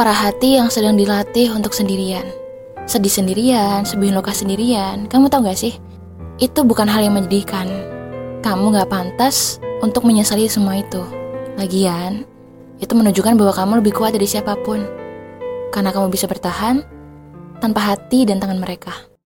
para hati yang sedang dilatih untuk sendirian. Sedih sendirian, sebuah luka sendirian. Kamu tahu gak sih? Itu bukan hal yang menyedihkan. Kamu gak pantas untuk menyesali semua itu. Lagian, itu menunjukkan bahwa kamu lebih kuat dari siapa pun. Karena kamu bisa bertahan tanpa hati dan tangan mereka.